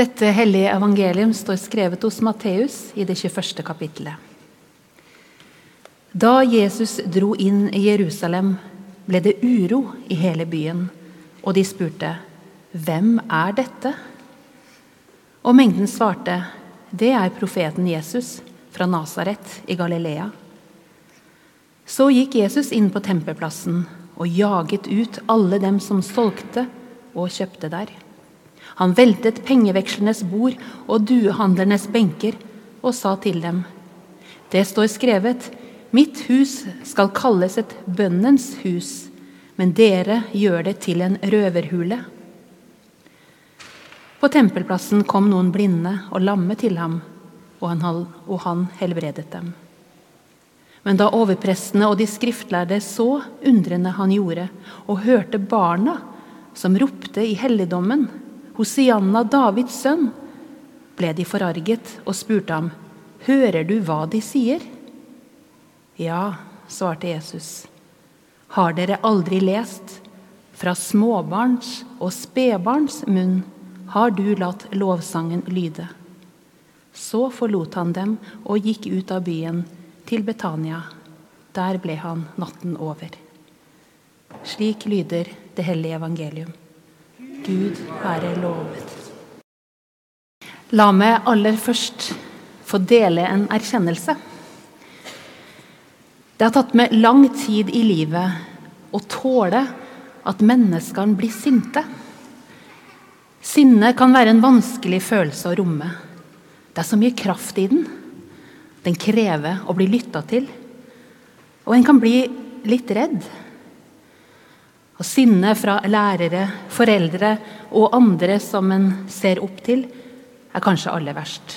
Dette hellige evangelium står skrevet hos Matteus i det 21. kapittelet. Da Jesus dro inn i Jerusalem, ble det uro i hele byen, og de spurte, 'Hvem er dette?' Og mengden svarte, 'Det er profeten Jesus fra Nasaret i Galilea.' Så gikk Jesus inn på tempelplassen og jaget ut alle dem som solgte og kjøpte der. Han veltet pengevekslernes bord og duehandlernes benker og sa til dem.: Det står skrevet:" Mitt hus skal kalles et bønnens hus, men dere gjør det til en røverhule. På tempelplassen kom noen blinde og lamme til ham, og han, helbredet dem. Men da overprestene og de skriftlærde så undrende han gjorde, og hørte barna som ropte i helligdommen, Hosianna, Davids sønn, ble de forarget og spurte ham, Hører du hva de sier? Ja, svarte Jesus. Har dere aldri lest? Fra småbarns og spedbarns munn har du latt lovsangen lyde. Så forlot han dem og gikk ut av byen til Betania. Der ble han natten over. Slik lyder det hellige evangelium. Gud være lovet. La meg aller først få dele en erkjennelse. Det har tatt meg lang tid i livet å tåle at menneskene blir sinte. Sinne kan være en vanskelig følelse å romme. Det er så mye kraft i den. Den krever å bli lytta til. Og en kan bli litt redd. Og sinne fra lærere, foreldre og andre som en ser opp til, er kanskje aller verst.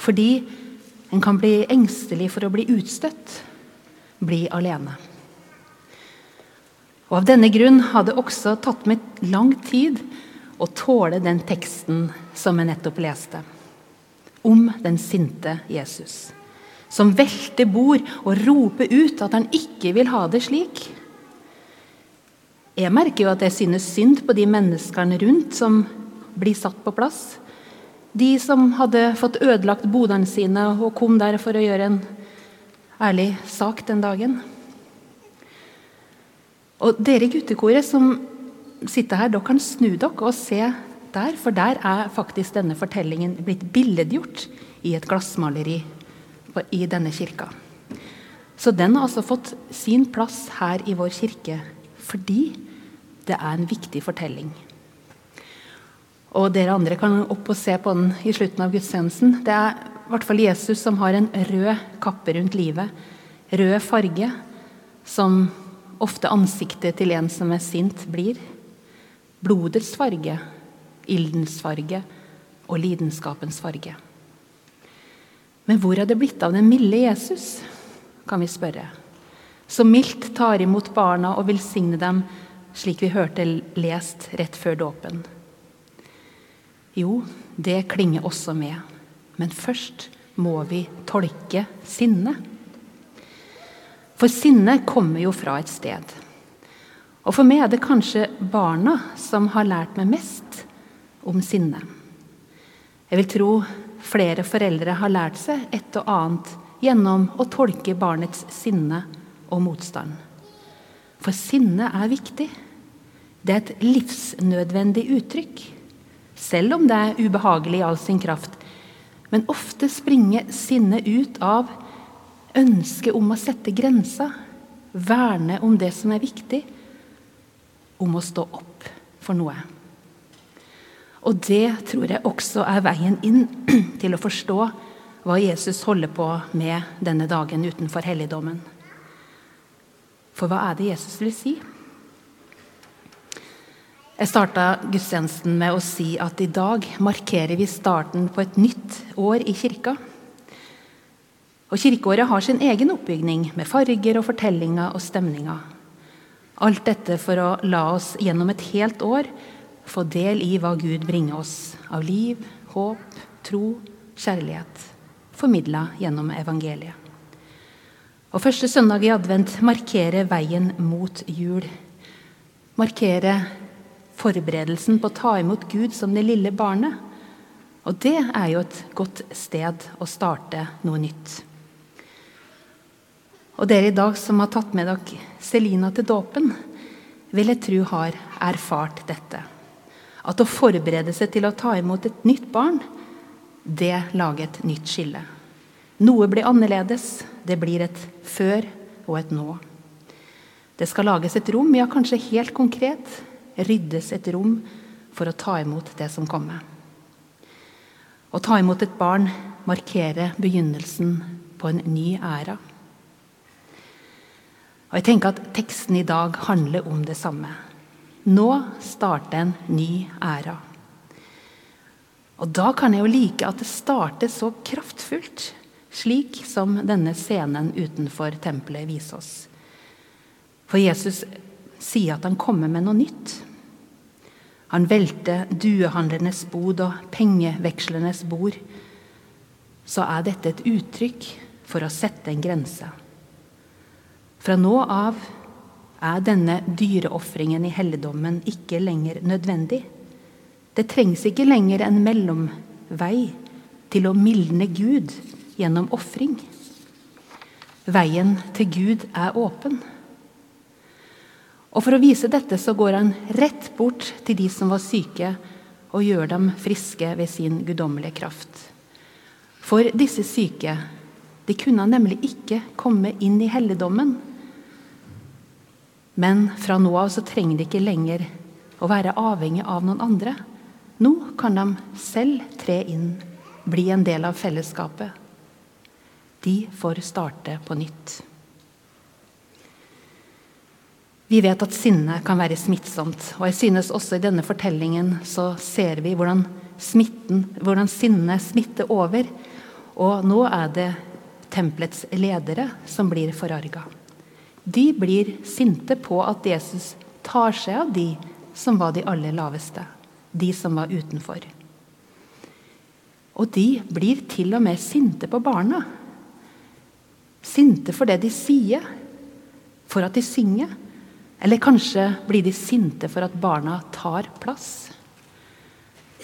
Fordi en kan bli engstelig for å bli utstøtt, bli alene. Og Av denne grunn har det også tatt meg lang tid å tåle den teksten som jeg nettopp leste om den sinte Jesus, som velter bord og roper ut at han ikke vil ha det slik. Jeg merker jo at jeg synes synd på de menneskene rundt som blir satt på plass. De som hadde fått ødelagt bodene sine og kom der for å gjøre en ærlig sak den dagen. Og dere guttekoret som sitter her, dere kan snu dere og se der, for der er faktisk denne fortellingen blitt billedgjort i et glassmaleri i denne kirka. Så den har altså fått sin plass her i vår kirke fordi det er en viktig fortelling. Og dere andre kan opp og se på den i slutten av gudstjenesten. Det er i hvert fall Jesus som har en rød kappe rundt livet. Rød farge, som ofte ansiktet til en som er sint, blir. Blodets farge, ildens farge og lidenskapens farge. Men hvor er det blitt av den milde Jesus, kan vi spørre. Som mildt tar imot barna og velsigner dem, slik vi hørte lest rett før dåpen. Jo, det klinger også med. Men først må vi tolke sinne. For sinne kommer jo fra et sted. Og for meg er det kanskje barna som har lært meg mest om sinne. Jeg vil tro flere foreldre har lært seg et og annet gjennom å tolke barnets sinne og motstand. For sinne er viktig. Det er et livsnødvendig uttrykk. Selv om det er ubehagelig i all sin kraft. Men ofte springer sinnet ut av ønsket om å sette grenser, verne om det som er viktig, om å stå opp for noe. Og det tror jeg også er veien inn til å forstå hva Jesus holder på med denne dagen utenfor helligdommen. For hva er det Jesus vil si? Jeg starta gudstjenesten med å si at i dag markerer vi starten på et nytt år i kirka. Og Kirkeåret har sin egen oppbygning med farger og fortellinger og stemninger. Alt dette for å la oss gjennom et helt år få del i hva Gud bringer oss av liv, håp, tro, kjærlighet, formidla gjennom evangeliet. Og Første søndag i advent markerer veien mot jul. Markerer forberedelsen på å ta imot Gud som det lille barnet. Og det er jo et godt sted å starte noe nytt. Og dere i dag som har tatt med dere Selina til dåpen, vil jeg tro har erfart dette. At å forberede seg til å ta imot et nytt barn, det lager et nytt skille. Noe blir annerledes. Det blir et før og et nå. Det skal lages et rom, ja, kanskje helt konkret ryddes et rom for å ta imot det som kommer. Å ta imot et barn markerer begynnelsen på en ny æra. Og jeg tenker at Teksten i dag handler om det samme. Nå starter en ny æra. Og Da kan jeg jo like at det starter så kraftfullt, slik som denne scenen utenfor tempelet viser oss. For Jesus sier at han kommer med noe nytt. Han velter duehandlernes bod og pengevekslernes bord. Så er dette et uttrykk for å sette en grense. Fra nå av er denne dyreofringen i helligdommen ikke lenger nødvendig. Det trengs ikke lenger en mellomvei til å mildne Gud gjennom ofring. Veien til Gud er åpen. Og For å vise dette så går han rett bort til de som var syke, og gjør dem friske ved sin guddommelige kraft. For disse syke de kunne nemlig ikke komme inn i helligdommen men fra nå av så trenger de ikke lenger å være avhengig av noen andre. Nå kan de selv tre inn, bli en del av fellesskapet. De får starte på nytt. Vi vet at sinne kan være smittsomt, og jeg synes også i denne fortellingen så ser vi hvordan, smitten, hvordan sinnet smitter over. Og nå er det tempelets ledere som blir forarga. De blir sinte på at Jesus tar seg av de som var de aller laveste, de som var utenfor. Og de blir til og med sinte på barna. Sinte for det de sier, for at de synger. Eller kanskje blir de sinte for at barna tar plass.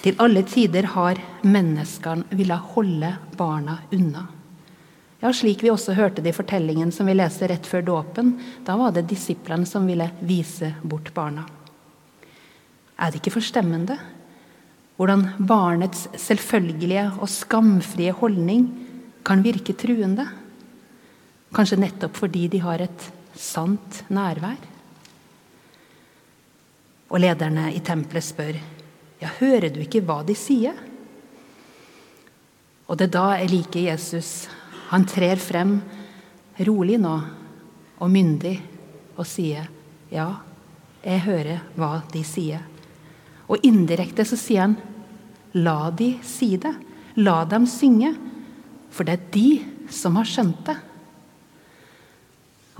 Til alle tider har menneskene villet holde barna unna. Ja, Slik vi også hørte det i fortellingen som vi leste rett før dåpen. Da var det disiplene som ville vise bort barna. Er det ikke forstemmende hvordan barnets selvfølgelige og skamfrie holdning kan virke truende? Kanskje nettopp fordi de har et sant nærvær? Og lederne i tempelet spør, ja, hører du ikke hva de sier? Og det er da jeg liker Jesus han trer frem rolig nå og myndig og sier, 'Ja, jeg hører hva de sier.' Og indirekte så sier han, 'La de si det. La dem synge.' For det er de som har skjønt det.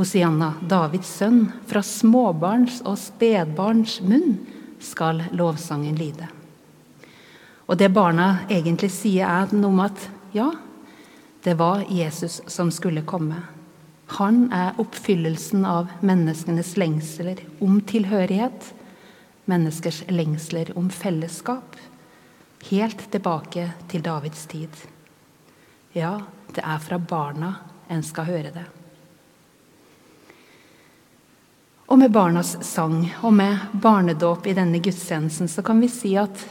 Hosianna, Davids sønn, fra småbarns og spedbarns munn skal lovsangen lide. Og det barna egentlig sier, er noe om at ja, det var Jesus som skulle komme. Han er oppfyllelsen av menneskenes lengsler om tilhørighet, menneskers lengsler om fellesskap, helt tilbake til Davids tid. Ja, det er fra barna en skal høre det. Og med barnas sang og med barnedåp i denne gudstjenesten så kan vi si at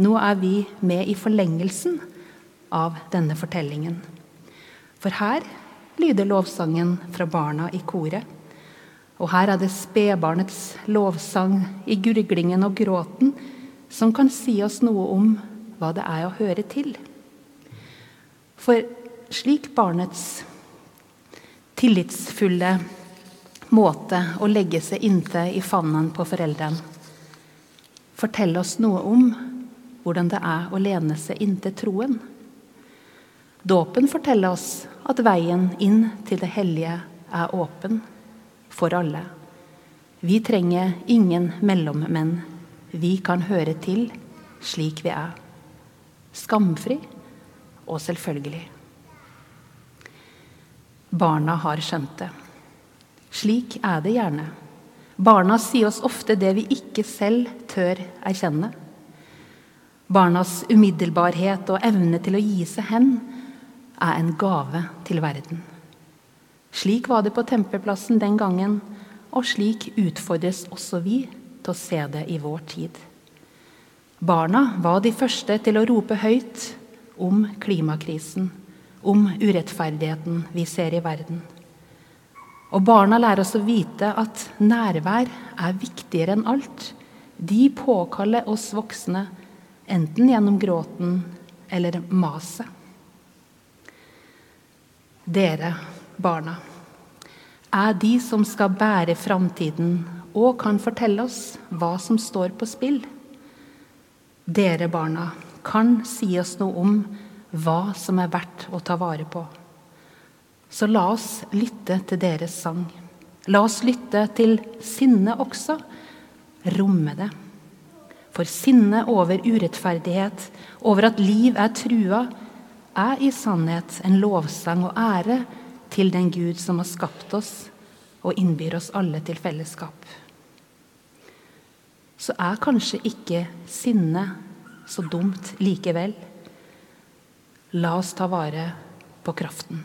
nå er vi med i forlengelsen av denne fortellingen. For her lyder lovsangen fra barna i koret. Og her er det spedbarnets lovsang i gurglingen og gråten som kan si oss noe om hva det er å høre til. For slik barnets tillitsfulle måte å legge seg inntil i favnen på foreldrene Fortell oss noe om hvordan det er å lene seg inntil troen. Dåpen forteller oss at veien inn til det hellige er åpen for alle. Vi trenger ingen mellommenn. Vi kan høre til slik vi er. Skamfri og selvfølgelig. Barna har skjønt det. Slik er det gjerne. Barna sier oss ofte det vi ikke selv tør erkjenne. Barnas umiddelbarhet og evne til å gi seg hen er en gave til verden. Slik var det på tempelplassen den gangen, og slik utfordres også vi til å se det i vår tid. Barna var de første til å rope høyt om klimakrisen, om urettferdigheten vi ser i verden. Og barna lærer oss å vite at nærvær er viktigere enn alt. De påkaller oss voksne, enten gjennom gråten eller maset. Dere, barna, er de som skal bære framtiden og kan fortelle oss hva som står på spill. Dere, barna, kan si oss noe om hva som er verdt å ta vare på. Så la oss lytte til deres sang. La oss lytte til sinne også. Romme det. For sinne over urettferdighet, over at liv er trua, er i sannhet en lovsang og ære til den Gud som har skapt oss og innbyr oss alle til fellesskap. Så er kanskje ikke sinne så dumt likevel. La oss ta vare på kraften.